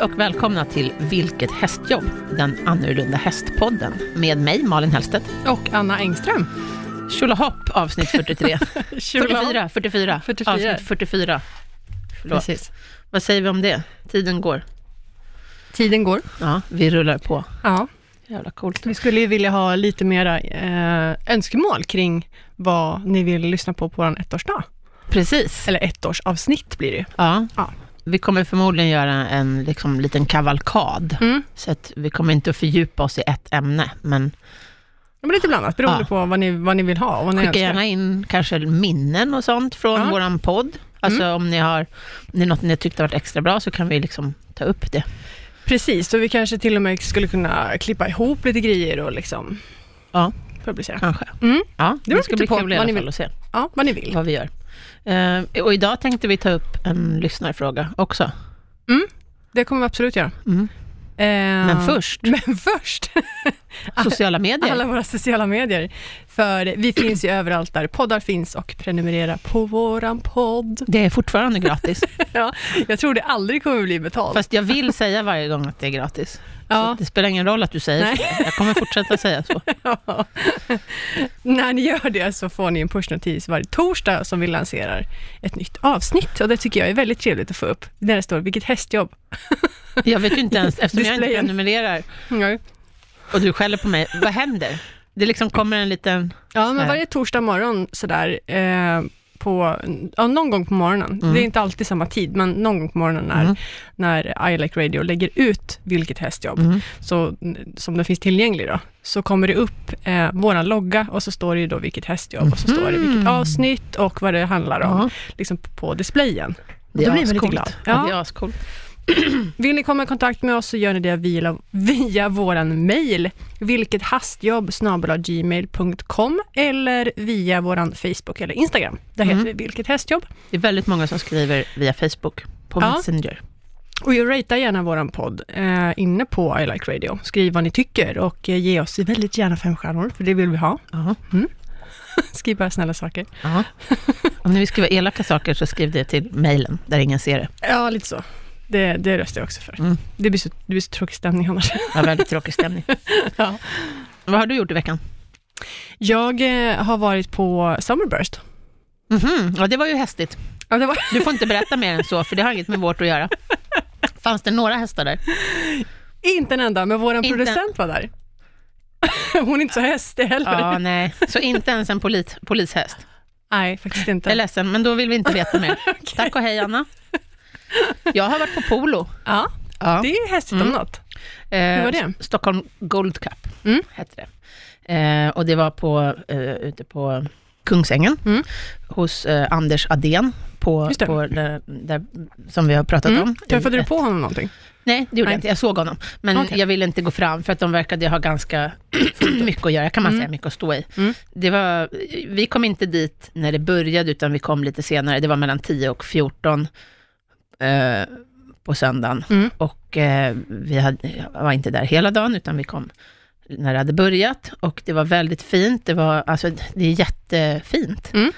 Hej och välkomna till Vilket hästjobb, den annorlunda hästpodden med mig Malin Hellstedt. Och Anna Engström. Tjolahopp avsnitt 43. 44, 44, 44. Avsnitt 44. Förlåt. Precis. Vad säger vi om det? Tiden går. Tiden går. Ja, vi rullar på. Ja. Jävla coolt. Vi skulle ju vilja ha lite mera eh, önskemål kring vad ni vill lyssna på på vår ettårsdag. Precis. Eller ettårsavsnitt blir det ju. Ja. Ja. Vi kommer förmodligen göra en liksom, liten kavalkad. Mm. Så att vi kommer inte att fördjupa oss i ett ämne, men Ja, men lite blandat, beroende Ja. på vad ni, vad ni vill ha vad ni skicka gärna in kanske minnen och sånt från Ja. våran podd. Alltså om ni har om det är något ni tyckte varit extra bra så kan vi liksom ta upp det. Precis, så vi kanske till och med skulle kunna klippa ihop lite grejer och liksom Ja, publicera. kanske. Mm. Ja, beror det ska bli på kul i vad alla ni fall att se Ja, vad ni vill. vad vi gör. Eh, och idag tänkte vi ta upp en lyssnarfråga också. Det kommer vi absolut göra. Mm. Eh, Men först, Men först, sociala medier. alla våra sociala medier. För vi finns ju överallt där poddar finns och prenumerera på våran podd. Det är fortfarande gratis. Ja, jag tror det aldrig kommer bli betalt. Fast jag vill säga varje gång att det är gratis. Ja. Det spelar ingen roll att du säger Nej. så. Jag kommer fortsätta säga så. Ja. När ni gör det så får ni en pushnotis varje torsdag som vi lanserar ett nytt avsnitt. Och det tycker jag är väldigt trevligt att få upp. Där det står vilket hästjobb. Jag vet ju inte ens, eftersom jag inte prenumererar Ja, och du skäller på mig, vad händer? Det liksom kommer en liten... ja men Nej. varje torsdag morgon sådär, eh, på, ja, någon gång på morgonen. Mm. Det är inte alltid samma tid, men någon gång på morgonen när, Mm. när I Like Radio lägger ut vilket hästjobb, Mm. så, som den finns tillgänglig då, så kommer det upp eh, våran logga och så står det ju då vilket hästjobb och så står det vilket Mhm. avsnitt och vad det handlar om liksom på displayen. det Då blir man lite ascoolt. glad. Ja, Ja. det är ascoolt. Vill ni komma i kontakt med oss så gör ni det via, via våran mail, vilket hastjobb gmail.com eller via våran Facebook eller Instagram. Där Mm. heter vi vilket hästjobb. Det är väldigt många som skriver via Facebook på Ja. Messenger. Och jag ratea gärna våran podd eh, inne på I Like Radio. Skriv vad ni tycker och eh, ge oss väldigt gärna fem stjärnor, för det vill vi ha. Ja. Skriv bara snälla saker. Om ni vill skriva elaka saker så skriv det till mejlen där ingen ser det. Ja, lite så. Det, det röstar jag också för. Mm. Det, blir så, det blir så tråkig stämning annars. Ja, väldigt tråkig stämning. ja. Vad har du gjort i veckan? Jag eh, har varit på Summerburst. Mhm, Ja, det var ju hästigt. Ja, var Du får inte berätta mer än så, för det har inget med vårt att göra. Fanns det några hästar där? Inte en enda, men vår Inte- producent var där. Hon är inte så hästig heller. Ja, nej. Så inte ens en polis, polishäst? Nej, faktiskt inte. Jag är ledsen, men då vill vi inte veta mer. Tack och hej, Anna. Jag har varit på polo. Ja, Ja. det är hästigt Mm. om något. Eh, Hur var det? Stockholm Gold Cup Mm. hette det. Eh, och det var på, eh, ute på Kungsängen Mm. hos eh, Anders Adén, på, på där, där, som vi har pratat Mm. om. Träffade du på honom någonting? Nej, det gjorde Nej. jag inte. Jag såg honom. Men Okej. jag ville inte gå fram, för att de verkade ha ganska mycket att göra, kan man Mm. säga, mycket att stå i. Mm. Det var, vi kom inte dit när det började, utan vi kom lite senare. Det var mellan 10 och 14 eh, på söndagen. Mm. Och eh, vi hade, var inte där hela dagen, utan vi kom när det hade börjat. Och det var väldigt fint. Det, var, alltså, det är jättefint. Mm.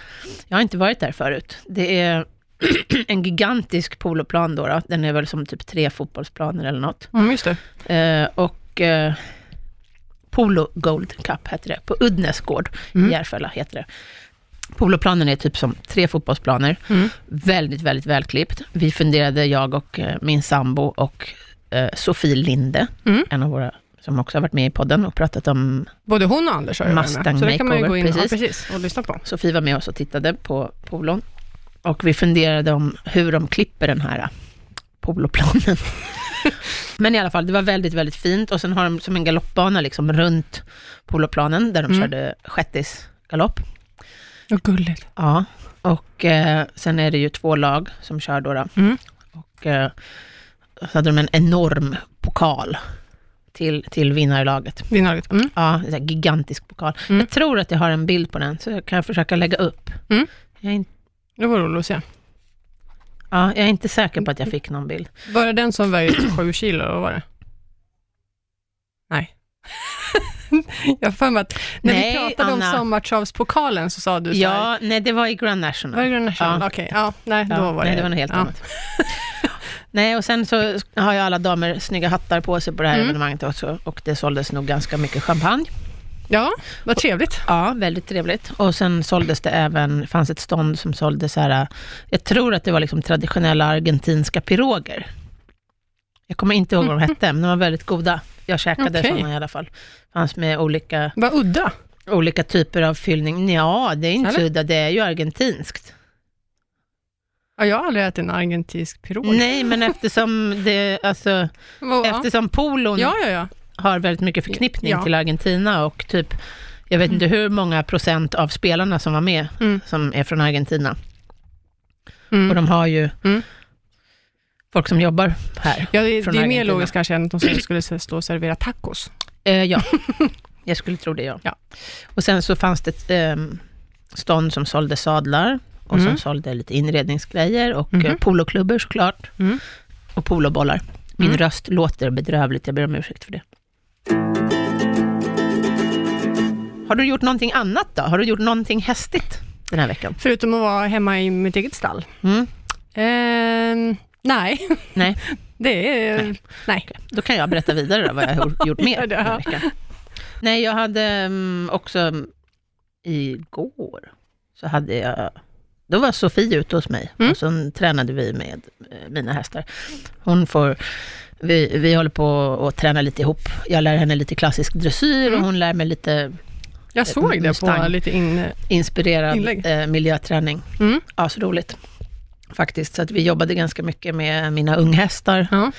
Jag har inte varit där förut. Det är en gigantisk poloplan då, då. Den är väl som typ tre fotbollsplaner eller något. Mm, just det. Eh, och eh, Polo Gold Cup heter det, på Uddnäs gård Mm. i Järfälla heter det. Poloplanen är typ som tre fotbollsplaner, Mm. väldigt, väldigt välklippt. Vi funderade, jag och eh, min sambo och eh, Sofie Linde, Mm. en av våra som också har varit med i podden och pratat om, Både hon och Anders har ju varit med. Mustang Så det kan man ju gå in makeover, och, precis. precis, och lyssna på. Sofie var med oss och tittade på polon. Och vi funderade om hur de klipper den här eh, poloplanen. Men i alla fall, det var väldigt, väldigt fint. Och sen har de som en galoppbana liksom runt poloplanen, där de Mm. körde shettisgalopp. Vad gulligt. Ja, och eh, sen är det ju två lag som kör då. då. Mm. Och eh, så hade de en enorm pokal till, till vinnarlaget. Vinnarlaget. Mm. Ja, en gigantisk pokal. Mm. Jag tror att jag har en bild på den, så jag kan försöka lägga upp. Mm. Jag, inte, Det var roligt att se. ja, jag är inte säker på att jag fick någon bild. Var det den som vägde sju kilo, var det? Nej. jag för mig att när Nej, vi pratade Anna. om sommartravspokalen så sa du så här, Ja, nej, det var i Grand National. Var det Grand National? Ja. Okej, ja, nej, Ja, då var nej, det... det var något helt ja. annat. Nej, och sen så har ju alla damer snygga hattar på sig på det här Mm. evenemanget också, och det såldes nog ganska mycket champagne. Ja, vad trevligt. Ja, väldigt trevligt. Och sen såldes det även, fanns ett stånd som sålde så här, jag tror att det var liksom traditionella argentinska piroger. Jag kommer inte ihåg vad de hette, men de var väldigt goda. Jag käkade Okej. sådana i alla fall. Fanns med olika, Vad udda. olika typer av fyllning. Ja, det är inte så Eller? udda, det är ju argentinskt. Ja, jag har aldrig ätit en argentinsk pirog. Nej, men eftersom, det, alltså, eftersom polon Ja, ja, ja. har väldigt mycket förknippning till Argentina och typ, jag vet inte hur många procent av spelarna som var med, Mm. som är från Argentina. Mm. Och de har ju Mm. Folk som jobbar här. Ja, det, det är mer logiskt kanske än att de skulle stå och servera tacos. Eh, ja, jag skulle tro det ja. Ja. Och sen så fanns det ett ehm, stånd som sålde sadlar och Mm. som sålde lite inredningsgrejer och eh, poloklubbor såklart. Mm. Och polobollar. Min Mm. röst låter bedrövligt, jag ber om ursäkt för det. Har du gjort någonting annat då? Har du gjort någonting hästigt den här veckan? Förutom att vara hemma i mitt eget stall. Mm. Ehm, nej, Nej, det är... Nej. Nej. då kan jag berätta vidare då, vad jag har gjort- mer Ja. veckan. Nej, jag hade mm, också mm, igår, så hade jag, då var Sofie ute hos mig Mm. och så tränade vi med eh, mina hästar. Hon får, vi, vi håller på att träna lite ihop. Jag lär henne lite klassisk dressyr och Mm. hon lär mig lite Jag såg det på lite in... inspirerad Inlägg. eh, miljöträning. Mm. Ja, så roligt. Faktiskt, så att vi jobbade ganska mycket med mina unghästar. Ja.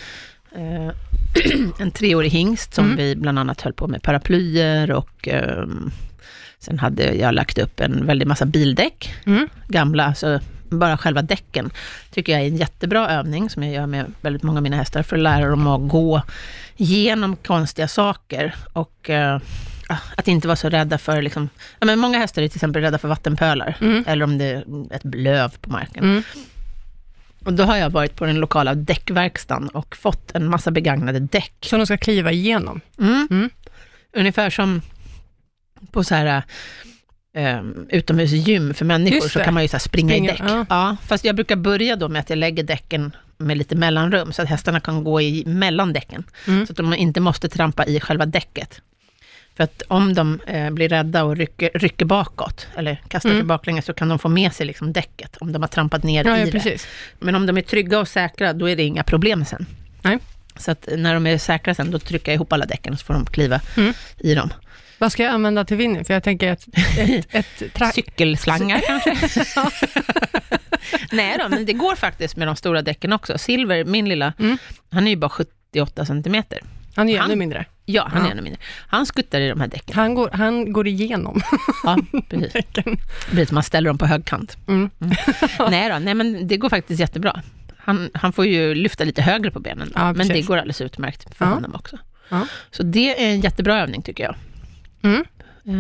Eh, en treårig hingst som Mm. vi bland annat höll på med paraplyer och ehm, sen hade jag lagt upp en väldig massa bildäck, Mm. gamla, så bara själva däcken tycker jag är en jättebra övning som jag gör med väldigt många av mina hästar för att lära dem att gå igenom konstiga saker och eh, ah, att inte vara så rädda för, liksom, ja, men många hästar är till exempel rädda för vattenpölar Mm. eller om det är ett löv på marken. Mm. Och då har jag varit på den lokala däckverkstan och fått en massa begagnade däck. Som de ska kliva igenom. Mm. Mm. Ungefär som på så här um, utomhusgym för människor, så kan man ju så springa, Springa, i däck. ja. Ja. fast jag brukar börja då med att jag lägger däcken med lite mellanrum, så att hästarna kan gå i mellan däcken, Mm. så att de inte måste trampa i själva däcket. För att om de eh, blir rädda och rycker, rycker bakåt, eller kastar Mm. sig baklänges, så kan de få med sig liksom däcket, om de har trampat ner Ja, i ja, det. precis. Men om de är trygga och säkra, då är det inga problem sen. Nej. Så att när de är säkra sen, då trycker jag ihop alla däcken, så får de kliva Mm. i dem. Vad ska jag använda till Winnie? För jag tänker ett, ett tra- Cykelslangar kanske? Nej då, men det går faktiskt med de stora däcken också. Silver, min lilla, Mm. han är ju bara 78 centimeter. Han är Han- ännu mindre. Ja, han Ja. är ännu mindre. Han skuttar i de här däcken. Han går, han går igenom Ja, precis. däcken. Som man ställer dem på högkant. Mm. nej då, nej men det går faktiskt jättebra. Han, han får ju lyfta lite högre på benen, då, Ja, men det precis. går alldeles utmärkt för Ja. honom också. Ja. Så det är en jättebra övning tycker jag. Mm.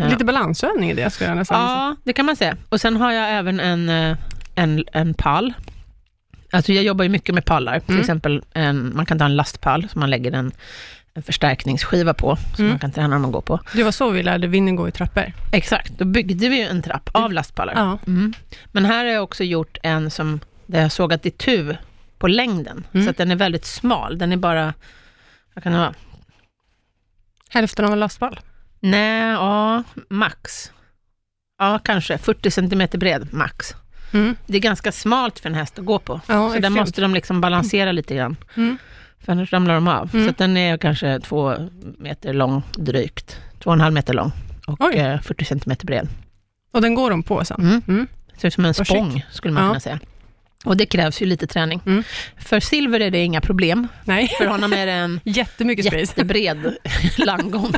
Eh, Lite balansövning i det, skulle jag nästan säga. Ja, det kan man säga. Och sen har jag även en, eh, en, en pall. Alltså jag jobbar ju mycket med pallar. Till Mm. exempel, en, man kan ta en lastpall som man lägger en, en förstärkningsskiva på, som Mm. man kan träna dem att gå på. Det var så vi lärde Winnie gå i trappor. Exakt, då byggde vi en trapp av lastpallar. Ja. Mm. Men här har jag också gjort en som, där jag sågat itu på längden, Mm. så att den är väldigt smal. Den är bara, vad kan det vara? Hälften av en lastpall. Nej, ja, max. Ja, kanske 40 centimeter bred, max. Mm. Det är ganska smalt för en häst att gå på. Ja, så där måste de liksom balansera lite grann, Mm. För annars ramlar de av. Mm. Så den är kanske två meter lång drygt, två och en halv meter lång och Oj. eh, 40 centimeter bred. Och den går de på sen. Mm. Mm. Ser ut som en spång, skulle man Ja. kunna säga. Och det krävs ju lite träning. Mm. För Silver är det inga problem. Nej, För honom är det en jättebred landgång.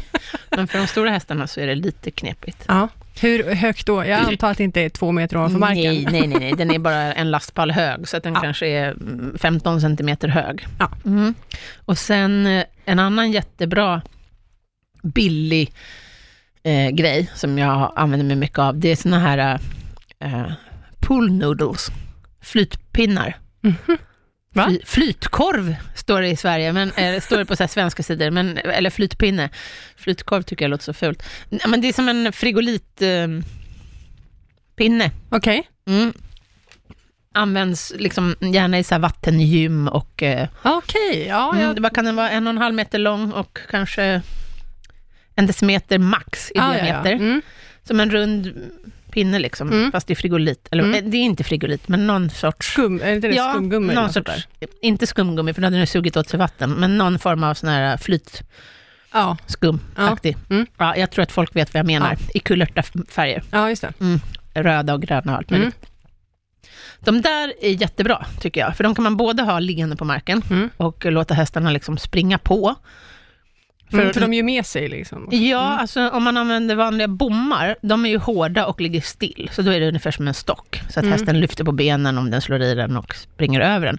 Men för de stora hästarna så är det lite knepigt. Ja. Hur högt då? Jag antar att det inte är två meter ovanför marken. Nej, nej, nej, nej, den är bara en lastpall hög, så att den Ja. kanske är mm, 15 centimeter hög. Ja. Mm. Och sen eh, en annan jättebra, billig eh, grej som jag använder mig mycket av, det är såna här eh, pool noodles, flytpinnar. Va? Fly, flytkorv står det i Sverige, men, eh, står det på så svenska sidor, men, eller flytpinne. Flytkorv tycker jag låter så fult. Men det är som en frigolit eh, pinne. Okej. Mm. används liksom gärna i så vattengym och eh, Okej, ja. mm, jag- vad kan den vara, en och en halv meter lång och kanske en decimeter max i ja, ja, diameter. ja. Mm. Som en rund pinne liksom, Mm. fast i frigolit. Eller Mm. eh, det är inte frigolit, men någon sorts... Skum, är inte det skumgummi? eller någon sorts, inte skumgummi, för då hade den sugit åt sig vatten, men någon form av sån här Ja, flytskumaktig. Ja. Mm. Ja, jag tror att folk vet vad jag menar, i kulörta färger. ja, just det. Röda och gröna och allt möjligt. Mm. De där är jättebra, tycker jag, för de kan man både ha liggande på marken Mm. och låta hästarna liksom springa på. För, För- för de gör med sig liksom. Ja, Mm. alltså om man använder vanliga bommar, de är ju hårda och ligger still, så då är det ungefär som en stock, så att Mm. hästen lyfter på benen om den slår i den och springer över den.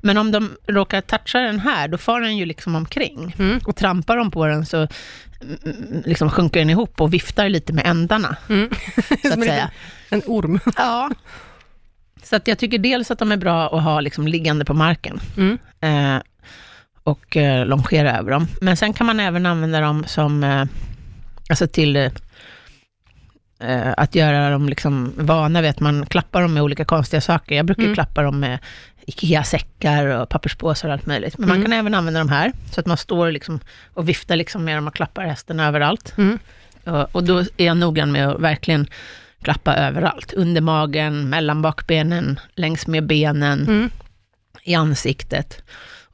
Men om de råkar toucha den här, då far den ju liksom omkring. Mm. Och trampar de på den så mm, liksom sjunker den ihop och viftar lite med ändarna, Mm. så att säga. En orm. Ja. Så att jag tycker dels att de är bra att ha liksom liggande på marken, Mm. eh, och eh, longera över dem. Men sen kan man även använda dem som, eh, alltså till eh, eh, att göra dem liksom vana vid att man klappar dem med olika konstiga saker. Jag brukar Mm. klappa dem med IKEA-säckar och papperspåsar och allt möjligt. Men Mm. man kan även använda de här, så att man står liksom och viftar liksom med dem och klappar hästen överallt. Mm. Och, och då är jag noggrann med att verkligen klappa överallt. Under magen, mellan bakbenen, längs med benen, Mm. i ansiktet.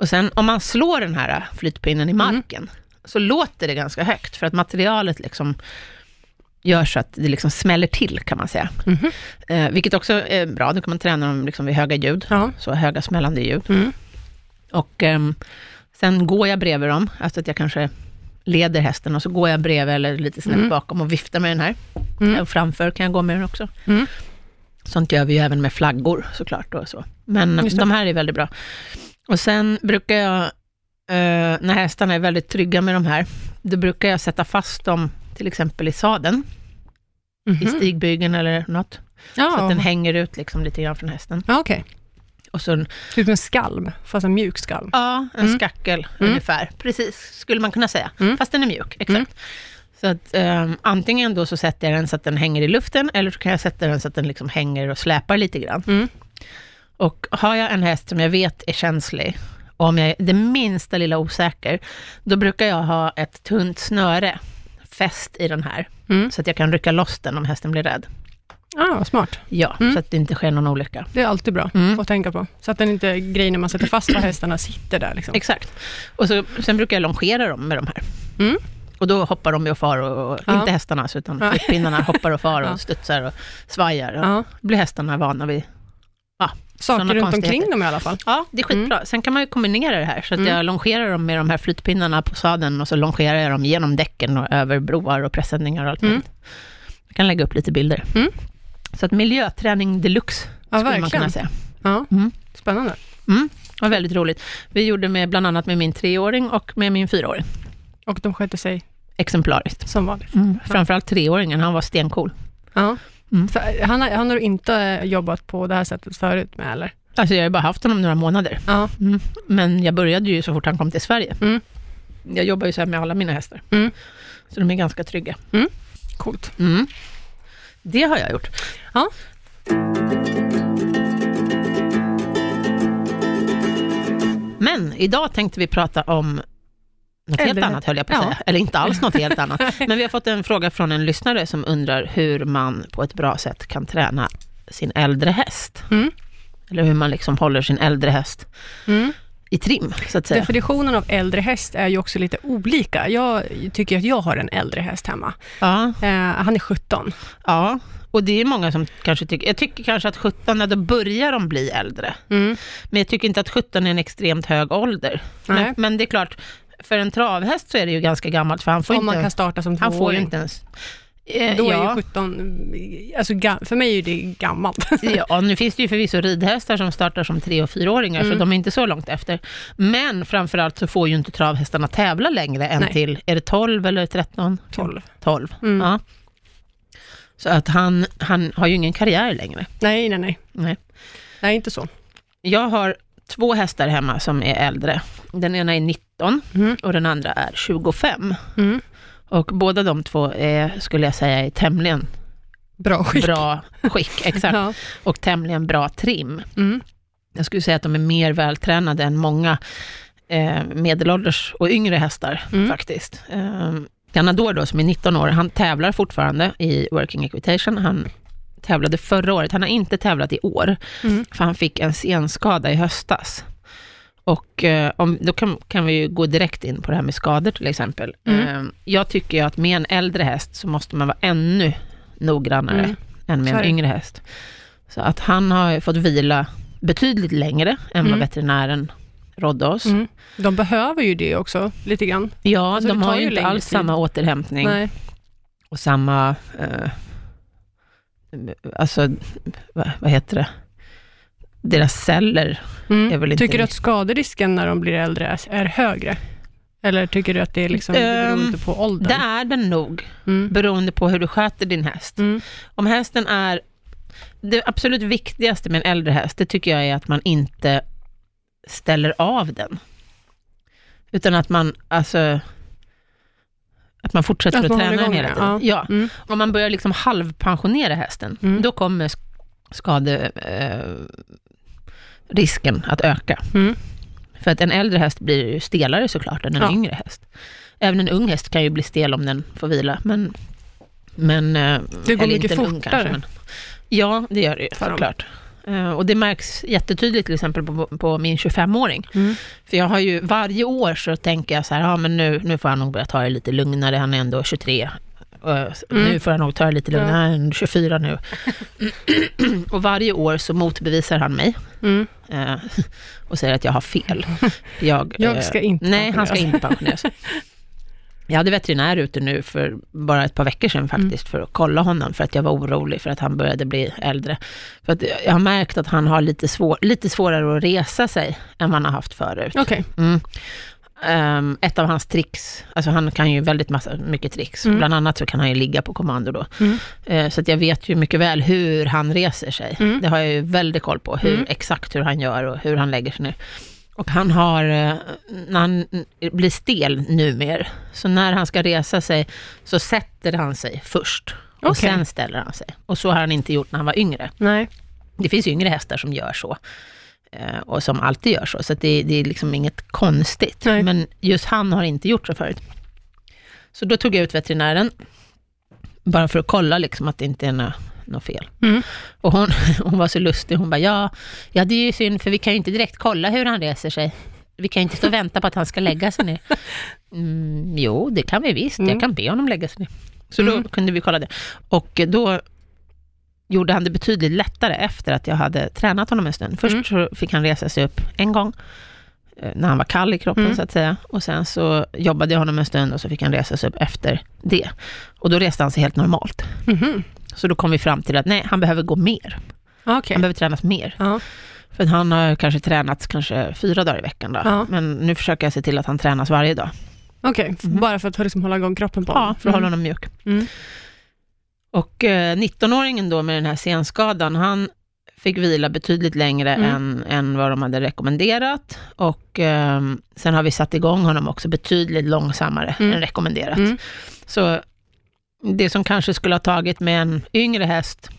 Och sen om man slår den här flytpinnen i marken, så låter det ganska högt, för att materialet liksom gör så att det liksom smäller till, kan man säga. Mhm. Eh, vilket också är bra, då kan man träna dem liksom vid höga ljud, Ja. så höga smällande ljud. Mm. Och ehm, sen går jag bredvid dem, alltså att jag kanske leder hästen och så går jag bredvid eller lite snett Mm. bakom och viftar med den här. Mm. Framför kan jag gå med den också. Mm. Sånt gör vi ju även med flaggor såklart. Och så. Men de här är väldigt bra. Och sen brukar jag, eh, när hästarna är väldigt trygga med de här, då brukar jag sätta fast dem till exempel i sadeln, i Mhm. stigbygeln eller något. Ja, Så att den hänger ut liksom lite grann från hästen. ja okej. Och så Typ en skalm, fast en mjuk skalm. Ja, en Mm. skackel Mm. ungefär. Precis, skulle man kunna säga. Mm. Fast den är mjuk, exakt. Mm. Så att um, antingen då så sätter jag den så att den hänger i luften, eller så kan jag sätta den så att den liksom hänger och släpar lite grann. Och har jag en häst som jag vet är känslig, och om jag är det minsta lilla osäker, då brukar jag ha ett tunt snöre fäst i den här, Mm. så att jag kan rycka loss den om hästen blir rädd. Ah, smart. Ja, Mm. så att det inte sker någon olycka. Det är alltid bra Mm. att tänka på. Så att den inte, grejen när man sätter fast var hästarna sitter där. Liksom. Exakt. Och så, sen brukar jag longera dem med de här. Mm. Och då hoppar de och far, och, och inte hästarna, utan flyttpinnarna hoppar och far och studsar och svajar. Och blir hästarna vana vid. Saker Såna runt omkring dem i alla fall. Ja, det är skitbra. Sen kan man ju kombinera det här, så att Mm. jag longerar dem med de här flytpinnarna på sadeln och så longerar jag dem genom däcken och över broar och pressändningar och allt Mm. möjligt. Jag kan lägga upp lite bilder. Mm. Så att miljöträning deluxe, Ja, skulle man verkligen. kunna säga. Ja. Mm. Spännande. Mm. Det var väldigt roligt. Vi gjorde med, bland annat med min treåring och med min fyraåring, Och de sköter sig exemplariskt. som vanligt. Mm. Framförallt treåringen, han var stencool. Ja. Mm. Han, har, han har inte jobbat på det här sättet förut med, eller? Alltså jag har bara haft honom några månader. Ja. Mm. Men jag började ju så fort han kom till Sverige. Mm. Jag jobbar ju så här med alla mina hästar. Mm. Så de är ganska trygga. Coolt. Mm. Det har jag gjort. Ja. Men idag tänkte vi prata om något helt annat höll jag på att Ja. säga. Eller inte alls något helt annat. Men vi har fått en fråga från en lyssnare som undrar hur man på ett bra sätt kan träna sin äldre häst. Mm. Eller hur man liksom håller sin äldre häst Mm. i trim, så att säga. Definitionen av äldre häst är ju också lite olika. Jag tycker att jag har en äldre häst hemma. Ja, Eh, han är 17. ja, och det är många som kanske tycker, jag tycker kanske att 17, när då börjar de bli äldre. Mm. Men jag tycker inte att 17 är en extremt hög ålder. Men, men det är klart, för en travhäst så är det ju ganska gammalt, för han får, Om man inte, kan starta som han får ju tvååring. inte ens... Eh, Då är ja, ju 17, alltså för mig är det gammalt. ja, nu finns det ju förvisso ridhästar som startar som tre och fyraåringar, så Mm. de är inte så långt efter. Men framförallt så får ju inte travhästarna tävla längre än Nej. till, är det 12 eller 13? 12. 12, Mm. ja. Så att han, han har ju ingen karriär längre. Nej, nej, nej. Nej. Nej, inte så. Jag har två hästar hemma som är äldre. Den ena är 19 Mm. och den andra är 25. Mm. Och båda de två är, skulle jag säga, är tämligen Bra skick. bra skick. Exakt. Ja. Och tämligen bra trim. Mm. Jag skulle säga att de är mer vältränade än många eh, medelålders och yngre hästar Mm. faktiskt. Eh, Ganador då, som är 19 år, han tävlar fortfarande i Working Equitation. Han tävlade förra året, han har inte tävlat i år, Mm. för han fick en senskada i höstas. Och eh, om, då kan, kan vi ju gå direkt in på det här med skador till exempel. Mm. Eh, jag tycker ju att med en äldre häst så måste man vara ännu noggrannare Mm. än med en yngre häst. Så att han har fått vila betydligt längre än vad Mm. veterinären rådde oss. Mm. De behöver ju det också, lite grann. Ja, Alltså, de har ju inte alls tid. samma återhämtning Nej. och samma, eh, alltså, vad, heter det? Deras celler Mm. är väl inte Tycker du att skaderisken när de blir äldre är, högre? Eller tycker du att det är liksom, det beror Ehm, på åldern? Det är den nog, Mm. beroende på hur du sköter din häst. Mm. Om hästen är... Det absolut viktigaste med en äldre häst, det tycker jag är att man inte ställer av den. Utan att man, alltså... Att man fortsätter Att att, man träna den hela den, tiden. Ja. Mm. Om man börjar liksom halvpensionera hästen, Mm. då kommer sk- skade, eh, risken att öka. Mm. För att en äldre häst blir ju stelare såklart än en Ja. yngre häst. Även en ung häst kan ju bli stel om den får vila, men... men eh, Det går mycket fortare. men, Ja, det gör det ju såklart. Eh, Och det märks jättetydligt till exempel på, på min 25-åring. Mm. För jag har ju varje år så tänker jag så här, ja men nu, nu får han nog börja ta det lite lugnare, han är ändå 23. Och Mm. Nu får han nog ta det lite lugnare, han är 24 nu. och varje år så motbevisar han mig Mm. eh, och säger att jag har fel. Jag, Jag eh, ska inte Nej, han ska inte pensioneras. Jag hade veterinär ute nu för bara ett par veckor sedan faktiskt, för att kolla honom, för att jag var orolig för att han började bli äldre. För att jag har märkt att han har lite, svår, lite svårare att resa sig än han har haft förut. Okej. Mm. Ehm, ett av hans tricks, alltså han kan ju väldigt massa, mycket tricks, Mm. bland annat så kan han ju ligga på kommando då. Mm. Eh, så att jag vet ju mycket väl hur han reser sig. Mm. Det har jag ju väldigt koll på, hur, Mm. exakt hur han gör och hur han lägger sig ner. Och han har, eh, när han blir stel numer, så när han ska resa sig så sätter han sig först. Och Okej. sen ställer han sig. Och så har han inte gjort när han var yngre. Nej. Det finns yngre hästar som gör så. eh, Och som alltid gör så. Så det, det är liksom inget konstigt. Nej. Men just han har inte gjort så förut. Så då tog jag ut veterinären. Bara för att kolla liksom att det inte är något, något fel. Mm. Och hon, hon var så lustig. Hon bara, ja, ja, det är ju synd för vi kan ju inte direkt kolla hur han reser sig. Vi kan ju inte stå och vänta på att han ska lägga sig ner. Mm, jo, det kan vi visst. Mm. Jag kan be honom lägga sig ner. Så Mm. då kunde vi kolla det. Och då gjorde han det betydligt lättare efter att jag hade tränat honom en stund. Först Mm. så fick han resa sig upp en gång, eh, när han var kall i kroppen Mm. så att säga. Och sen så jobbade jag honom en stund och så fick han resa sig upp efter det. Och då reste han sig helt normalt. Mhm. Så då kom vi fram till att nej, han behöver gå mer. Okej. Han behöver tränas mer. Ja. För han har kanske tränat kanske fyra dagar i veckan då. Ja. Men nu försöker jag se till att han tränas varje dag. Okej, bara för att liksom hålla igång kroppen på Ja, honom. för att hålla honom mjuk. Mm. Och eh, 19-åringen då med den här senskadan, han fick vila betydligt längre Mm. än, än vad de hade rekommenderat. Och eh, sen har vi satt igång honom också betydligt långsammare Mm. än rekommenderat. Mm. Så det som kanske skulle ha tagit med en yngre häst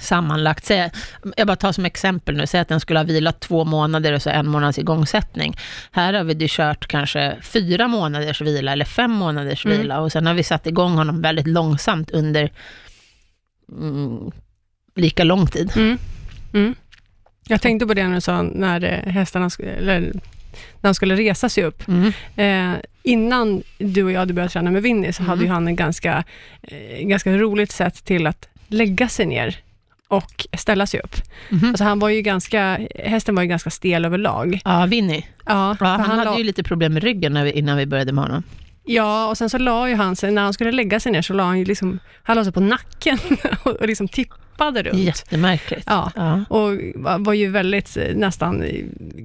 sammanlagt, säg, jag bara tar som exempel nu, säg att den skulle ha vilat två månader och så en månads igångsättning. Här har vi det kört kanske fyra månaders vila eller fem månaders Mm. vila och sen har vi satt igång honom väldigt långsamt under mm, lika lång tid. Mm. Mm. Jag tänkte på det när du sa när eh, hästarna eller, när han skulle resa sig upp. Mm. Eh, innan du och jag hade börjat träna med Winnie, så Mm. hade ju han en ganska, eh, ganska roligt sätt till att lägga sig ner och ställa sig upp. Mhm. Alltså han var ju ganska, hästen var ju ganska stel överlag. Ja, Vinny. Ja, Ja, för han, hade la, ju lite problem med ryggen när vi, innan vi började med honom. ja, och sen så la ju han sig, när han skulle lägga sig ner, så la han ju liksom, han la sig på nacken och, och liksom tippade runt. Jättemärkligt. Ja, Ja. och var var ju väldigt, eh, nästan,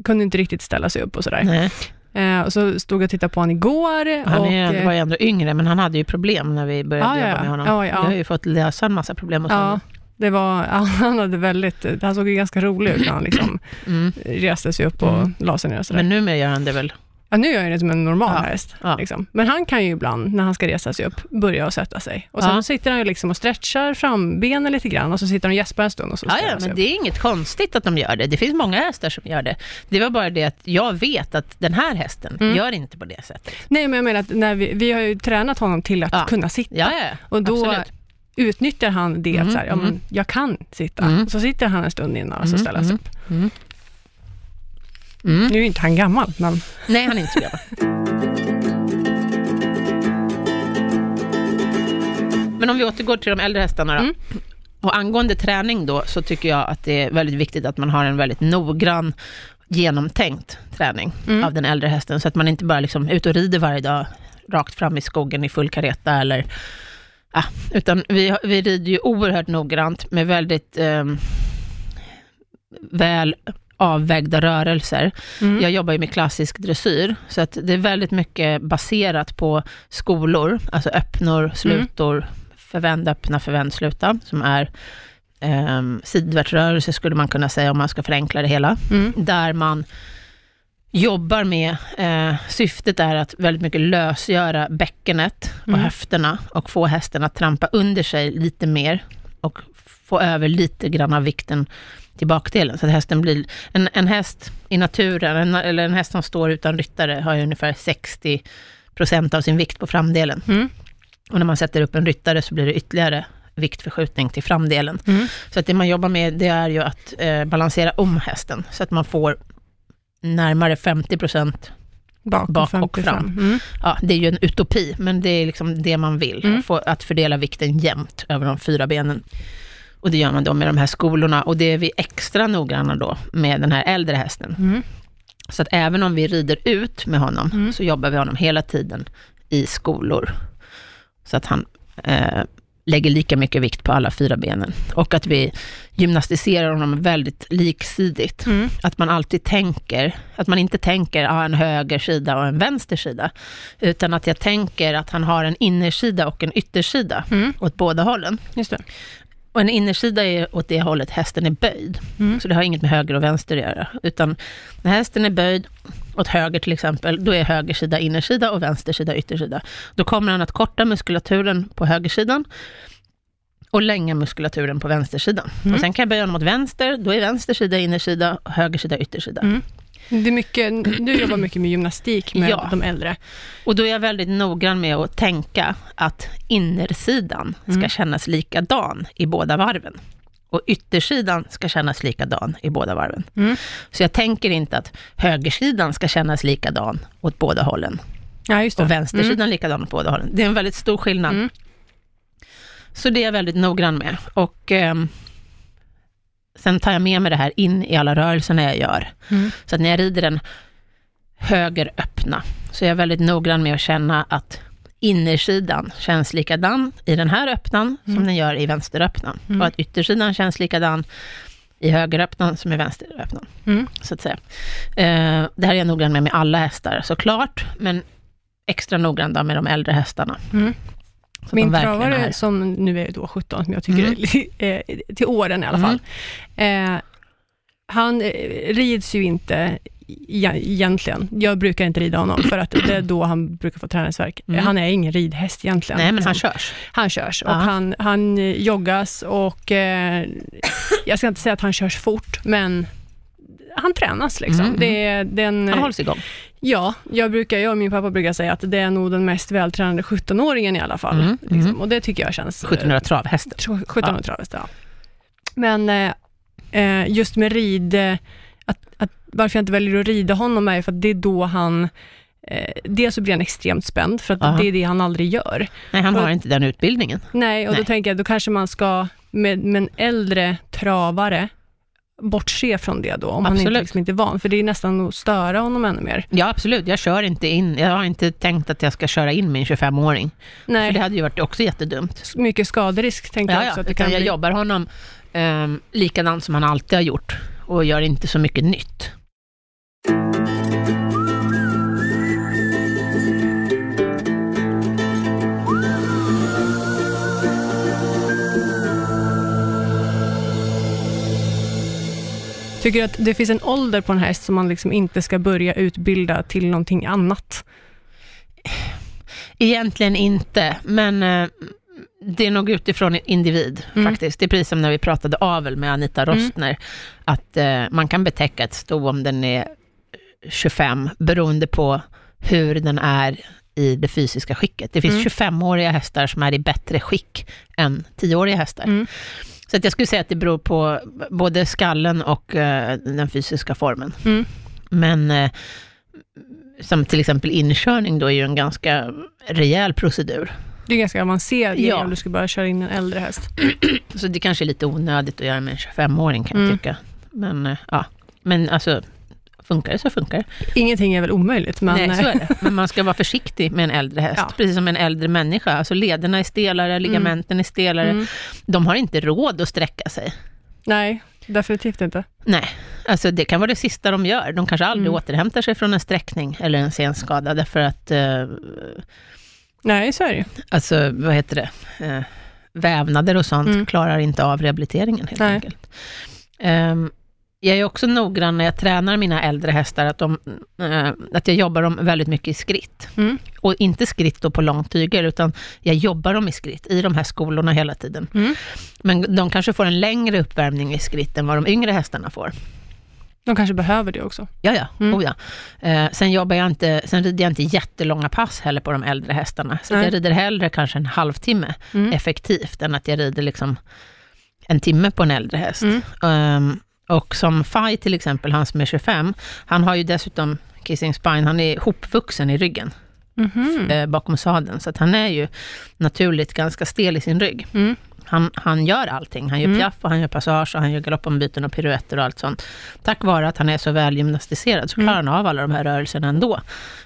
kunde inte riktigt ställa sig upp och sådär. Nej. Eh, och så stod jag och tittade på honom igår. Han och, är, eh, var ju ändå yngre, men han hade ju problem när vi började Ja, ja, jobba med honom. Ja, ja. Vi har ju fått lösa en massa problem hos Ja, honom. det var, han hade väldigt, han såg ju ganska rolig ut när han liksom Mm. reste sig upp och Mm. la sig ner och sådär. Men numera gör han det väl Ja, nu gör jag det som en normal Ja, häst. ja. Liksom. Men han kan ju ibland, när han ska resa sig upp, börja och sätta sig. Och sen Ja. sitter han ju liksom och stretchar frambenen lite grann och så sitter han och gäspar en stund och så Ja, ja, men upp. det är inget konstigt att de gör det. Det finns många hästar som gör det. Det var bara det att jag vet att den här hästen Mm. gör inte på det sättet. Nej, men jag menar att när vi, vi har ju tränat honom till att kunna sitta. Och då absolut. utnyttjar han det, att Mm, så här, ja, men mm. jag kan sitta. Mm. Så sitter han en stund innan och så Mm, ställer han sig mm. upp. Mm. Nu är inte han gammal, men Nej, han är inte så gammal. Men om vi återgår till de äldre hästarna då. Mm. Och angående träning då, så tycker jag att det är väldigt viktigt att man har en väldigt noggrann, genomtänkt träning Mm. av den äldre hästen, så att man inte bara liksom ute och rider varje dag, rakt fram i skogen i full kareta eller Ja, utan vi, vi rider ju oerhört noggrant med väldigt ehm, väl avvägda rörelser. mm. Jag jobbar ju med klassisk dressyr, så att det är väldigt mycket baserat på skolor, alltså öppnor, slutor, förvänd, öppna, förvänd, sluta, som är um, sidvärtsrörelse skulle man kunna säga om man ska förenkla det hela, Mm. där man jobbar med, eh, syftet är att väldigt mycket lösgöra bäckenet och Mm. höfterna och få hästen att trampa under sig lite mer och få över lite grann av vikten till bakdelen. Så att hästen blir, en, en häst i naturen, en, eller en häst som står utan ryttare, har ju ungefär 60 procent av sin vikt på framdelen. Mm. Och när man sätter upp en ryttare så blir det ytterligare viktförskjutning till framdelen. Mm. Så att det man jobbar med, det är ju att eh, balansera om hästen, så att man får närmare 50 procent. Bak, Bak och 55. fram. Mm. Ja, det är ju en utopi, men det är liksom det man vill. Mm. Få, att fördela vikten jämnt över de fyra benen. Och det gör man då med de här skolorna. Och det är vi extra noggranna då med den här äldre hästen. Mm. Så att även om vi rider ut med honom, Mm. så jobbar vi honom hela tiden i skolor. Så att han eh, lägger lika mycket vikt på alla fyra benen. Och att vi gymnastiserar honom väldigt liksidigt. Mm. Att man alltid tänker, att man inte tänker ah, en höger sida och en vänster sida, utan att jag tänker att han har en innersida och en yttersida Mm. åt båda hållen. Just det. Och en innersida är åt det hållet hästen är böjd. Mm. Så det har inget med höger och vänster att göra. Utan när hästen är böjd åt höger till exempel, då är höger sida innersida och vänster sida yttersida. Då kommer han att korta muskulaturen på högersidan och länga muskulaturen på vänstersidan. Mm. Och sen kan jag böja honom åt vänster, då är vänster sida innersida och höger sida yttersida. Mm. Det är mycket, du jobbar mycket med gymnastik med Ja. de äldre. Och då är jag väldigt noggrann med att tänka att innersidan ska Mm. kännas likadan i båda varven. Och yttersidan ska kännas likadan i båda varven. Mm. Så jag tänker inte att högersidan ska kännas likadan åt båda hållen Ja, just det. och vänstersidan likadan åt båda hållen. Det är en väldigt stor skillnad. Mm. Så det är jag väldigt noggrann med. Och ehm, sen tar jag med mig det här in i alla rörelserna jag gör. Mm. Så att när jag rider den högeröppna, så är jag väldigt noggrann med att känna att innersidan känns likadan i den här öppnan som Mm. den gör i vänsteröppnan. Mm. Och att yttersidan känns likadan i högeröppnan som i vänsteröppnan, Mm. så att säga. Eh, det här är jag noggrann med med alla hästar såklart, men extra noggrann med de äldre hästarna. Mm. Så Min travare som nu är då 17, som jag tycker Mm. är eh, till åren i alla fall. Eh, han eh, rids ju inte e- egentligen. Jag brukar inte rida honom, för att det är då han brukar få träningsvärk. Mm. Han är ingen ridhäst egentligen. Nej, men han körs. Han körs och Ja. han, han joggas och eh, jag ska inte säga att han körs fort, men han tränas liksom. Mm, Det är den, Han hålls igång. Ja, jag, brukar, jag och min pappa brukar säga att det är nog den mest vältränade 17-åringen i alla fall. Mm, Liksom. mm. Och det tycker jag känns... 1700 travhästen. 1700 travhäst, ja. Men eh, eh, just med rid, eh, att, att, varför jag inte väljer att rida honom är för att det är då han Eh, dels så blir han extremt spänd, för att Aha. det är det han aldrig gör. Nej, han Och- har inte den utbildningen. Nej, och Nej. då tänker jag, då kanske man ska med, med en äldre travare bortse från det då, om han inte, Absolut. liksom inte är van, för det är nästan att störa honom ännu mer. Ja, absolut. Jag kör inte in. Jag har inte tänkt att jag ska köra in min 25-åring. För Nej, det hade ju varit också jättedumt. mycket skaderisk tänker jag Ja, också. ja. Att det kan jag bli... jobbar honom um, likadant som han alltid har gjort och gör inte så mycket nytt. Tycker du att det finns en ålder på en häst som man liksom inte ska börja utbilda till någonting annat? Egentligen inte, men eh, det är nog utifrån individ Mm. faktiskt. Det är precis som när vi pratade avel med Anita Rostner, att eh, man kan betäcka ett sto om den är 25, beroende på hur den är i det fysiska skicket. Det finns Mm. 25-åriga hästar som är i bättre skick än 10-åriga hästar. Så att jag skulle säga att det beror på både skallen och eh, den fysiska formen. Mm. Men eh, som till exempel inkörning då är ju en ganska rejäl procedur. Det är ganska avancerad grej Ja. om du ska börja köra in en äldre häst. Så det kanske är lite onödigt att göra med en 25-åring kan jag Mm. tycka. Men eh, ja, men alltså funkar det så funkar det. Ingenting är väl omöjligt, men... Nej, så är det. Men man ska vara försiktig med en äldre häst, Ja. precis som en äldre människa. Alltså lederna är stelare, ligamenten är stelare. Mm. De har inte råd att sträcka sig. Nej, definitivt inte. Nej, alltså det kan vara det sista de gör. De kanske aldrig Mm. återhämtar sig från en sträckning eller en senskada, därför att, eh, Nej, så är det alltså vad heter det, eh, vävnader och sånt Mm. klarar inte av rehabiliteringen helt Nej. enkelt. Ehm, jag är också noggrann när jag tränar mina äldre hästar, att, de, eh, att jag jobbar dem väldigt mycket i skritt. Mm. Och inte skritt då på långtyger, utan jag jobbar dem i skritt, i de här skolorna hela tiden. Mm. Men de kanske får en längre uppvärmning i skritt än vad de yngre hästarna får. De kanske behöver det också. Ja, ja. Mm. Oh, ja. Eh, sen, jobbar jag inte, sen rider jag inte jättelånga pass heller på de äldre hästarna. Så jag rider hellre kanske en halvtimme Mm. effektivt, än att jag rider liksom en timme på en äldre häst. Mm. Och som Faj till exempel, han som är 25, han har ju dessutom kissing spine, han är hopvuxen i ryggen Mhm. eh, bakom sadeln, så att han är ju naturligt ganska stel i sin rygg. Mm. Han, han gör allting. Han gör Mm. piaff och han gör passage och han gör galoppombyten och piruetter och allt sånt. Tack vare att han är så väl gymnastiserad så klarar Mm. han av alla de här rörelserna ändå.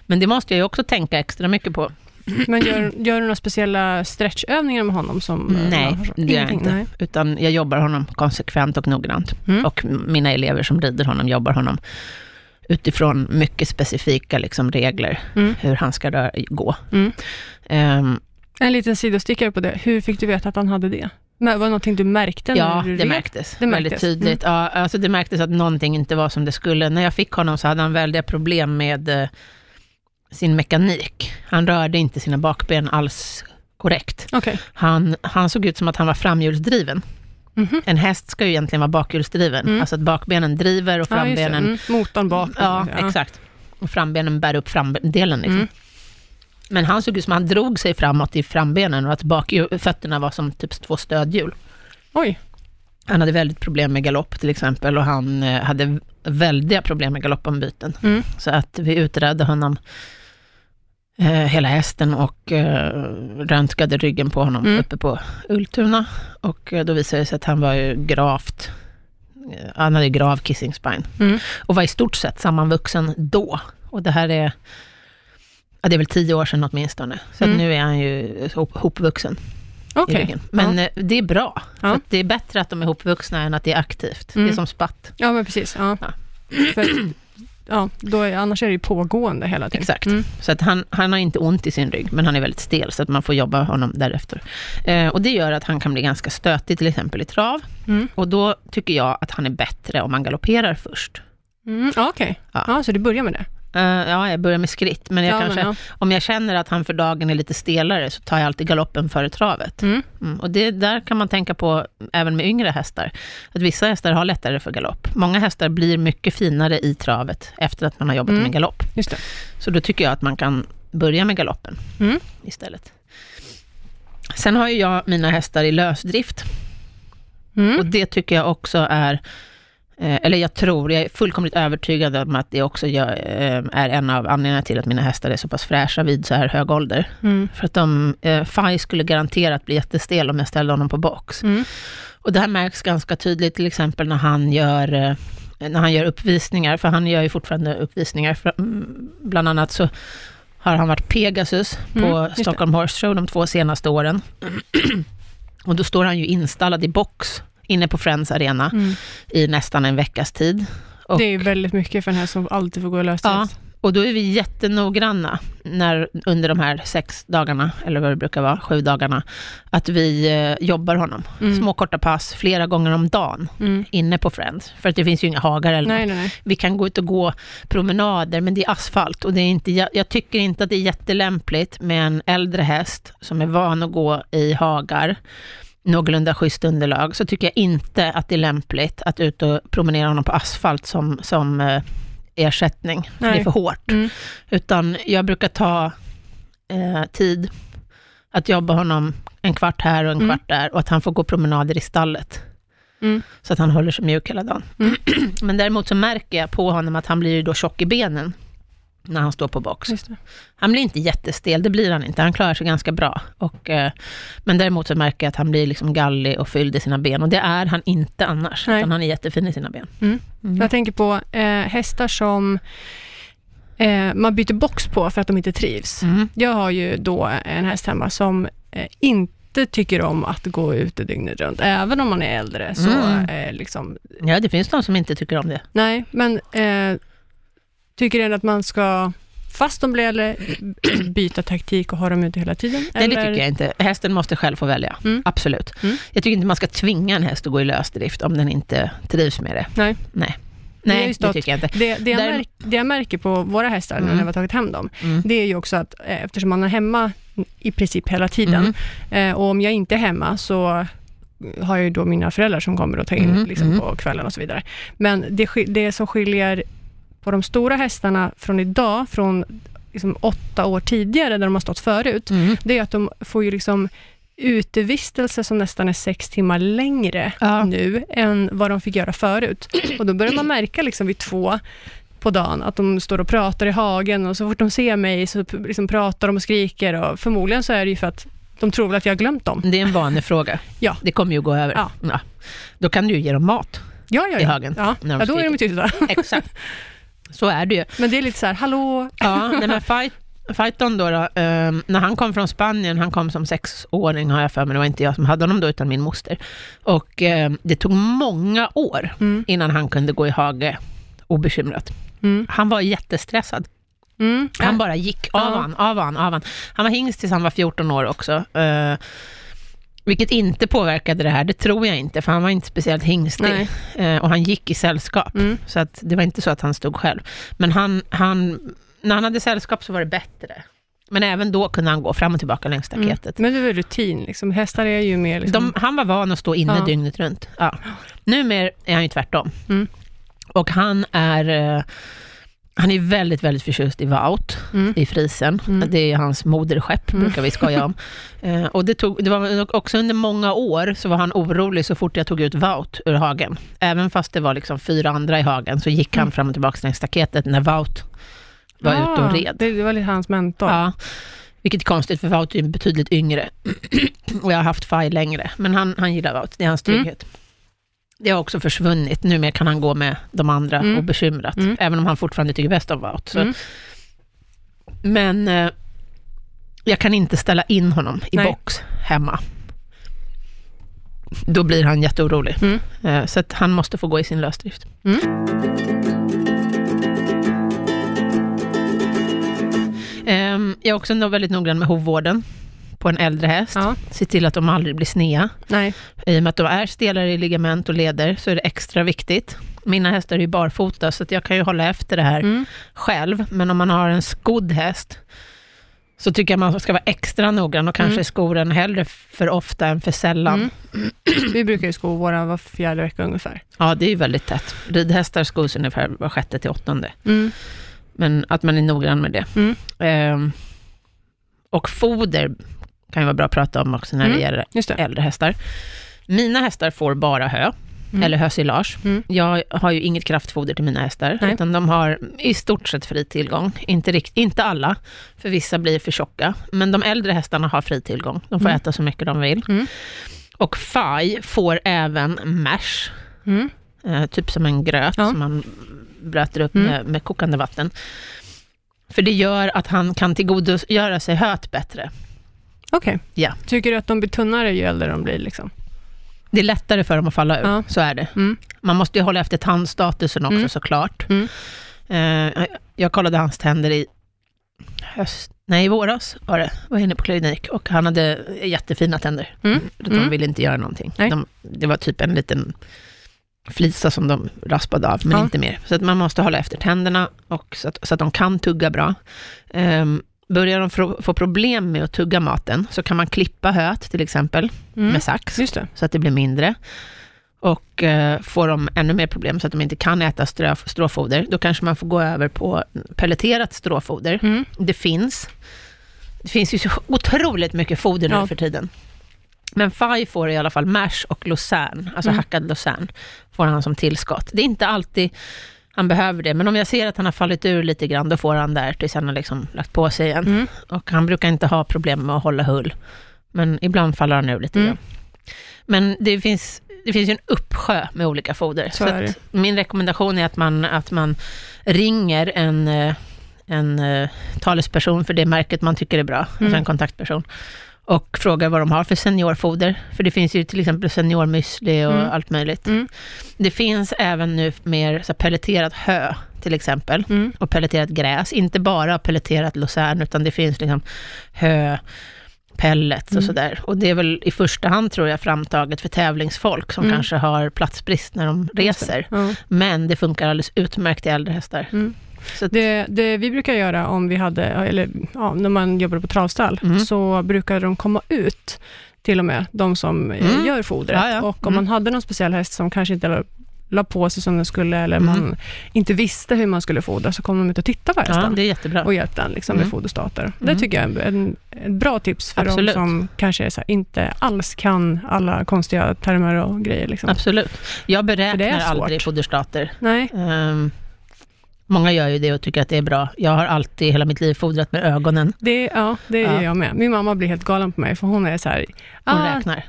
Men det måste jag ju också tänka extra mycket på. Men gör, gör du några speciella stretchövningar med honom? Som, eh, Nej, det gör jag inte. Nej. Utan jag jobbar honom konsekvent och noggrant. Mm. Och mina elever som rider honom jobbar honom utifrån mycket specifika liksom, regler, Mm. hur han ska röra, gå. Mm. Ehm, En liten sidostickare på det. Hur fick du veta att han hade det? Men var det någonting du märkte Ja, när du det märktes. Det väldigt märktes. Mm. tydligt. Ja, alltså det märktes att någonting inte var som det skulle. När jag fick honom så hade han väldiga problem med eh, sin mekanik. Han rörde inte sina bakben alls korrekt. Okej. Han, han såg ut som att han var framhjulsdriven. Mhm. En häst ska ju egentligen vara bakhjulsdriven. Mm. Alltså att bakbenen driver och Ja, frambenen... Mm. Motorn bak. Ja, exakt. Och frambenen bär upp framdelen. Liksom. Mm. Men han såg ut som att han drog sig framåt i frambenen och att bakfötterna var som typ två stödhjul. Oj. Han hade väldigt problem med galopp till exempel och han eh, hade väldiga problem med galoppombyten. Mm. Så att vi utredde honom, eh, hela hästen och eh, röntgade ryggen på honom Mm. uppe på Ultuna. Och eh, då visade det sig att han var ju gravt, eh, han hade grav kissing spine. Mm. Och var i stort sett sammanvuxen då. Och det här är, ja, det är väl tio år sedan åtminstone. Så Mm. nu är han ju hop, hopvuxen ryggen. Men Ja. eh, det är bra. Ja. Det är bättre att de är hopvuxna än att det är aktivt. Det är Mm. som spatt. Ja, men precis. Ja. För, ja, då är, annars är det ju pågående hela tiden. Exakt. Mm. Så att han, han har inte ont i sin rygg, men han är väldigt stel, så att man får jobba honom därefter. Eh, och det gör att han kan bli ganska stötig, till exempel i trav. Mm. Och då tycker jag att han är bättre om man galopperar först. Mm. Okej. Ja. Ja. så du börjar med det? Eh, ja, jag börjar med skritt, men jag ja, kanske, men, ja. om jag känner att han för dagen är lite stelare, så tar jag alltid galoppen före travet. Mm. Mm, och det där kan man tänka på även med yngre hästar. Att vissa hästar har lättare för galopp. Många hästar blir mycket finare i travet efter att man har jobbat Mm. med galopp. Så då tycker jag att man kan börja med galoppen Mm. istället. Sen har ju jag mina hästar i lösdrift. Mm. Och det tycker jag också är, eller jag tror, jag är fullkomligt övertygad om att det också gör, eh, är en av anledningarna till att mina hästar är så pass fräscha vid så här hög ålder. Mm. För att de, eh, Faj skulle garanterat bli jättestel om jag ställde honom på box. Mm. Och det här märks ganska tydligt till exempel när han gör, eh, när han gör uppvisningar, för han gör ju fortfarande uppvisningar. Mm, bland annat så har han varit Pegasus på Mm, det. Stockholm Horse Show de två senaste åren. Och då står han ju installad i box inne på Friends Arena Mm. i nästan en veckas tid. Och, Det är väldigt mycket för den här som alltid får gå i lösdrift. Och då är vi jättenoggranna när, under de här sex dagarna, eller vad det brukar vara, sju dagarna, att vi eh, jobbar honom. Mm. Små korta pass, flera gånger om dagen, Mm. inne på Friends. För att det finns ju inga hagar eller Nej, något. nej, nej. Vi kan gå ut och gå promenader, men det är asfalt. Och det är inte, jag, jag tycker inte att det är jättelämpligt med en äldre häst som är van att gå i hagar, någorlunda schysst underlag, så tycker jag inte att det är lämpligt att ut och promenera honom på asfalt som, som eh, ersättning. För Det Nej. är för hårt. Mm. Utan jag brukar ta eh, tid att jobba honom en kvart här och en Mm. kvart där och att han får gå promenader i stallet. Mm. Så att han håller sig mjuk hela dagen. Mm. Men däremot så märker jag på honom att han blir ju då tjock i benen när han står på box. Han blir inte jättestel, det blir han inte. Han klarar sig ganska bra. Och, eh, men däremot så märker jag att han blir liksom gallig och fylld i sina ben. Och det är han inte annars, Nej. utan han är jättefin i sina ben. Mm. Mm. Jag tänker på eh, hästar som eh, man byter box på för att de inte trivs. Mm. Jag har ju då en häst hemma som eh, inte tycker om att gå ute dygnet runt. Även om man är äldre så Mm. eh, liksom, Ja, det finns de som inte tycker om det. nej, men eh, tycker ändå att man ska, fast de blir äldre, byta taktik och ha dem ute hela tiden? Nej, det tycker jag inte. Hästen måste själv få välja. Mm. Absolut. Mm. Jag tycker inte man ska tvinga en häst att gå i lösdrift om den inte trivs med det. Nej. Nej, Det Nej det stått- tycker jag inte. Det, det, jag Där- märk, det jag märker på våra hästar Mm. när vi har tagit hem dem, Mm. det är ju också att eh, eftersom man är hemma i princip hela tiden, Mm. eh, och om jag inte är hemma så har jag ju då mina föräldrar som kommer och tar in Mm, liksom, mm. på kvällen och så vidare. Men det, det som skiljer på de stora hästarna från idag, från liksom, åtta år tidigare, där de har stått förut, Mm. det är att de får ju liksom utevistelse som nästan är sex timmar längre Ja. nu än vad de fick göra förut. Och då börjar man märka liksom vid två på dagen att de står och pratar i hagen och så fort de ser mig så liksom pratar de och skriker och förmodligen så är det ju för att de tror väl att jag har glömt dem. Det är en vanefråga. Ja. Det kommer ju gå över. Ja. Då kan du ju ge dem mat. Ja, ja, I ja. hagen, Ja, ja då är de tysta. Exakt. Så är det ju. Men det är lite så här, hallå? Ja, nej, men fight, Fighton då, då ehm, när han kom från Spanien, han kom som sexåring har jag för mig, det var inte jag som hade honom då, utan min moster. Och ehm, det tog många år Mm. innan han kunde gå i hage obekymrat. Mm. Han var jättestressad. Mm. Han bara gick av Ja. han, av han, av han. Han var hingst tills han var 14 år också. eh, vilket inte påverkade det här, det tror jag inte, för han var inte speciellt hingstig. Eh, och han gick i sällskap, Mm. så att det var inte så att han stod själv. Men han, han, när han hade sällskap så var det bättre. Men även då kunde han gå fram och tillbaka längs staketet. Men det väl rutin, liksom. hästar är ju mer... Liksom, De, han var van att stå inne Ja. dygnet runt. Ja. Numera är han ju tvärtom. Mm. Och han är, eh, han är väldigt, väldigt förtjust i Wout, mm. i frisen. Mm. Det är hans moderskepp, Mm. brukar vi skoja om. Eh, och det, tog, det var också under många år så var han orolig så fort jag tog ut Wout ur hagen. Även fast det var liksom fyra andra i hagen, så gick han Mm. fram och tillbaka längs staketet när Wout var ute och red. Det, var lite hans mentor. Ja, vilket är konstigt, för Wout är betydligt yngre. och jag har haft Faj längre. Men han, han gillar Wout, det är hans Mm. trygghet. Det har också försvunnit. Numera kan han gå med de andra Mm. obekymrat. Mm. Även om han fortfarande tycker bäst om Wout. Mm. Men eh, jag kan inte ställa in honom i Nej. box hemma. Då blir han jätteorolig. Mm. Eh, så att han måste få gå i sin lösdrift. Mm. Ehm, jag är också väldigt noggrann med hovvården på en äldre häst. Ja. Se till att de aldrig blir snea. Nej. I och med att de är stelare i ligament och leder så är det extra viktigt. Mina hästar är ju barfota så jag kan ju hålla efter det här Mm. själv. Men om man har en skodd häst så tycker jag man ska vara extra noggrann och kanske Mm. skor den hellre för ofta än för sällan. Mm. Vi brukar ju sko våra var fjärde vecka ungefär. Ja, det är ju väldigt tätt. Ridhästar skos ungefär var sjätte till åttonde. Mm. Men att man är noggrann med det. Mm. Ehm, och foder kan ju vara bra att prata om också när det Mm. gäller det. äldre hästar. Mina hästar får bara hö, Mm. eller hösilage. Mm. Jag har ju inget kraftfoder till mina hästar, Nej. utan de har i stort sett fri tillgång. Inte, rikt, inte alla, för vissa blir för tjocka. Men de äldre hästarna har fri tillgång. De får Mm. äta så mycket de vill. Mm. Och Faj får även mash, Mm. eh, typ som en gröt Ja. som man blöter upp Mm. med, med kokande vatten. För det gör att han kan tillgodogöra sig höet bättre. Okej. Ja. Tycker du att de blir tunnare ju äldre de blir? Liksom? Det är lättare för dem att falla ur, Ja. så är det. Mm. Man måste ju hålla efter tandstatusen också Mm. såklart. Mm. Eh, jag kollade hans tänder i höst, nej i våras var det, var inne på klinik och han hade jättefina tänder. Mm. De Mm. ville inte göra någonting. De, det var typ en liten flisa som de raspade av, men Ja. inte mer. Så att man måste hålla efter tänderna och så, att, så att de kan tugga bra. Um, börjar de få, problem med att tugga maten, så kan man klippa höet till exempel, Mm. med sax, så att det blir mindre. Och eh, får de ännu mer problem så att de inte kan äta strö, stråfoder, då kanske man får gå över på pelleterat stråfoder. Mm. Det finns. Det finns ju så otroligt mycket foder nu Ja. för tiden. Men Faj får i alla fall mash och lucerne, alltså Mm. hackad lucerne, får han som tillskott. Det är inte alltid han behöver det, men om jag ser att han har fallit ur lite grann, då får han där tills han har liksom lagt på sig igen. Mm. Och han brukar inte ha problem med att hålla hull, men ibland faller han ur lite Mm. grann. Men det finns, det finns ju en uppsjö med olika foder. Så att min rekommendation är att man, att man ringer en, eh, en eh, talesperson för det märket man tycker är bra, alltså Mm. en kontaktperson, och frågar vad de har för seniorfoder. För det finns ju till exempel seniormüsli och Mm. allt möjligt. Mm. Det finns även nu mer så pelleterat hö, till exempel, Mm. och pelleterat gräs. Inte bara pelleterat lucerne, utan det finns liksom hö, pellets och Mm. sådär. Och det är väl i första hand, tror jag, framtaget för tävlingsfolk som Mm. kanske har platsbrist när de reser. Men det funkar alldeles utmärkt i äldre hästar. Mm. Det, det vi brukar göra om vi hade, eller ja, när man jobbade på travstall, Mm. så brukade de komma ut, till och med, de som eh, Mm. gör fodret. Ja, ja. Och om Mm. man hade någon speciell häst som kanske inte la, på sig som den skulle, eller Mm. man inte visste hur man skulle fodra, så kom de ut och tittade på ja, hästen. det är jättebra. och hjälpte den liksom, Mm. med foderstater. Det Mm. tycker jag är en, en bra tips för Absolut. de som kanske här, inte alls kan alla konstiga termer och grejer. Liksom. Absolut. Jag det beräknar aldrig foderstater. Nej, Ehm, många gör ju det och tycker att det är bra. Jag har alltid hela mitt liv fodrat med ögonen. det, ja, det Ja. jag med. Min mamma blir helt galen på mig, för hon är så här, Hon "Ah, räknar.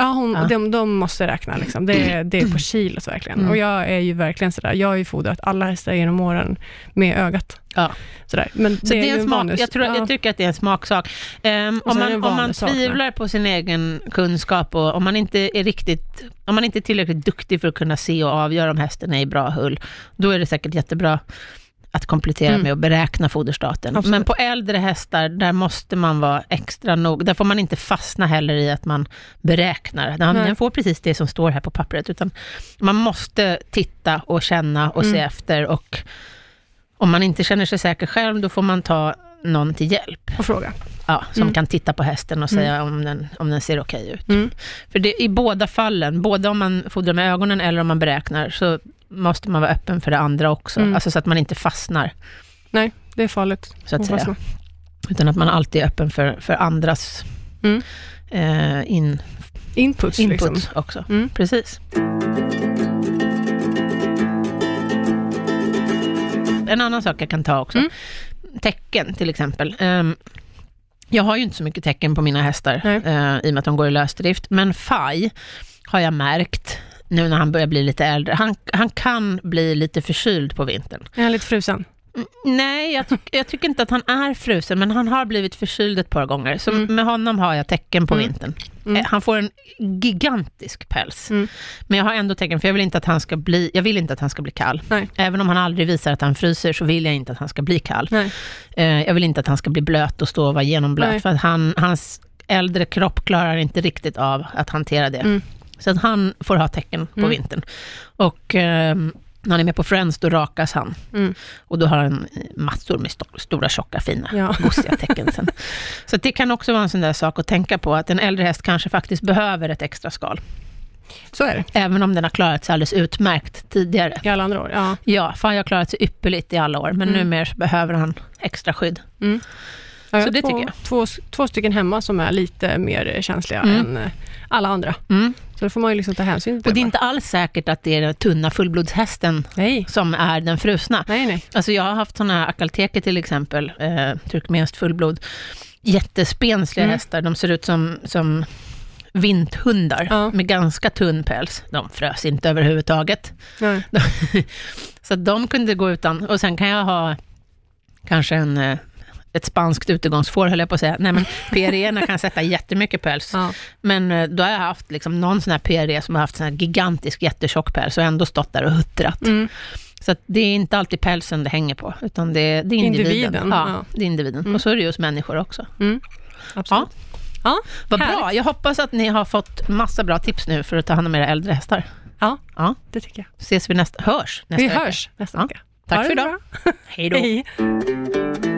Ja, hon, Ja. De, de måste räkna. Liksom. Det, är, det är på kilot verkligen. Mm. Och jag är ju verkligen sådär, jag har ju fodrat alla hästar genom åren med ögat. Ja. Sådär. Men Så det, är ju en smak, jag, tror, ja. jag tycker att det är en smaksak. Och om, är man, om man tvivlar på sin egen kunskap och om man inte är riktigt, om man inte är tillräckligt duktig för att kunna se och avgöra om hästen är i bra hull, då är det säkert jättebra att komplettera Mm. med att beräkna foderstaten. Absolut. Men på äldre hästar, där måste man vara extra nog. Där får man inte fastna heller i att man beräknar. Den, den får precis det som står här på pappret, utan man måste titta och känna och se Mm. efter och om man inte känner sig säker själv, då får man ta någon till hjälp. Och fråga. Ja, som Mm. kan titta på hästen och säga om, den, om den ser okej ut. Mm. För det, i båda fallen, både om man fodrar med ögonen eller om man beräknar, så måste man vara öppen för det andra också. Mm. Alltså så att man inte fastnar, Nej, det är farligt. så att att säga. fastna. Utan att man alltid är öppen för, för andras Mm. eh, in, Inputs, input liksom. också. Mm. Precis. En annan sak jag kan ta också. Mm. Tecken till exempel. Ehm, jag har ju inte så mycket tecken på mina hästar eh, i och med att de går i lösdrift. Men Faj har jag märkt nu när han börjar bli lite äldre. Han, han kan bli lite förkyld på vintern. Är han lite frusen? Mm, Nej, jag, tyck, jag tycker inte att han är frusen, men han har blivit förkyld ett par gånger. Så Mm. med honom har jag tecken på Mm. vintern. Mm. Eh, Han får en gigantisk päls. Mm. Men jag har ändå tecken, för jag vill inte att han ska bli, jag vill inte att han ska bli kall. Nej. Även om han aldrig visar att han fryser, så vill jag inte att han ska bli kall. Nej. Eh, jag vill inte att han ska bli blöt och stå och vara genomblöt, Nej. för att han, hans äldre kropp klarar inte riktigt av att hantera det. Så att han får ha tecken på Mm. vintern. Och ehm, när han är med på Friends, då rakas han. Mm. Och då har han eh, massor med sto- stora, tjocka, fina, Ja. gossiga tecken sen. Så det kan också vara en sån där sak att tänka på, att en äldre häst kanske faktiskt behöver ett extra skal. Så är det. Även om den har klarat sig alldeles utmärkt tidigare. I alla andra år. Ja. Ja, fan jag har klarat sig ypperligt i alla år, men Mm. numera behöver han extra skydd. Mm. Ja, Så det två, tycker jag. Två, två stycken hemma som är lite mer känsliga Mm. än eh, alla andra. Mm. Så då får man ju liksom ta hänsyn till Och det är bara. inte alls säkert att det är den tunna fullblodshästen Nej, som är den frusna. nej, nej. Alltså jag har haft sådana här akalteker till exempel, eh, turkmenskt fullblod. Jättespensliga Mm. hästar, de ser ut som, som vinthundar Ja. med ganska tunn päls. De frös inte överhuvudtaget. nej. Så de kunde gå utan, och sen kan jag ha kanske en, eh, ett spanskt utegångsfår, höll jag på att säga. Nej men PRE kan sätta jättemycket päls. Ja. Men eh, då har jag haft liksom någon sån här PRE som har haft sån här gigantisk jättetjock päls och ändå stått där och huttrat. Mm. Så det är inte alltid pälsen det hänger på, utan det, är- det är individen. Individen, Ja, ja. det är individen. Mm. Och så är det ju hos människor också. Mm. Absolut. Ja. Vad Härligt. bra. Jag hoppas att ni har fått massa bra tips nu för att ta hand om era äldre hästar. Ja, Ja. det tycker jag. Ses vi nästa, hörs nästa Vi vecka. hörs nästa Ja. vecka. Tack Ha för idag. Hej då.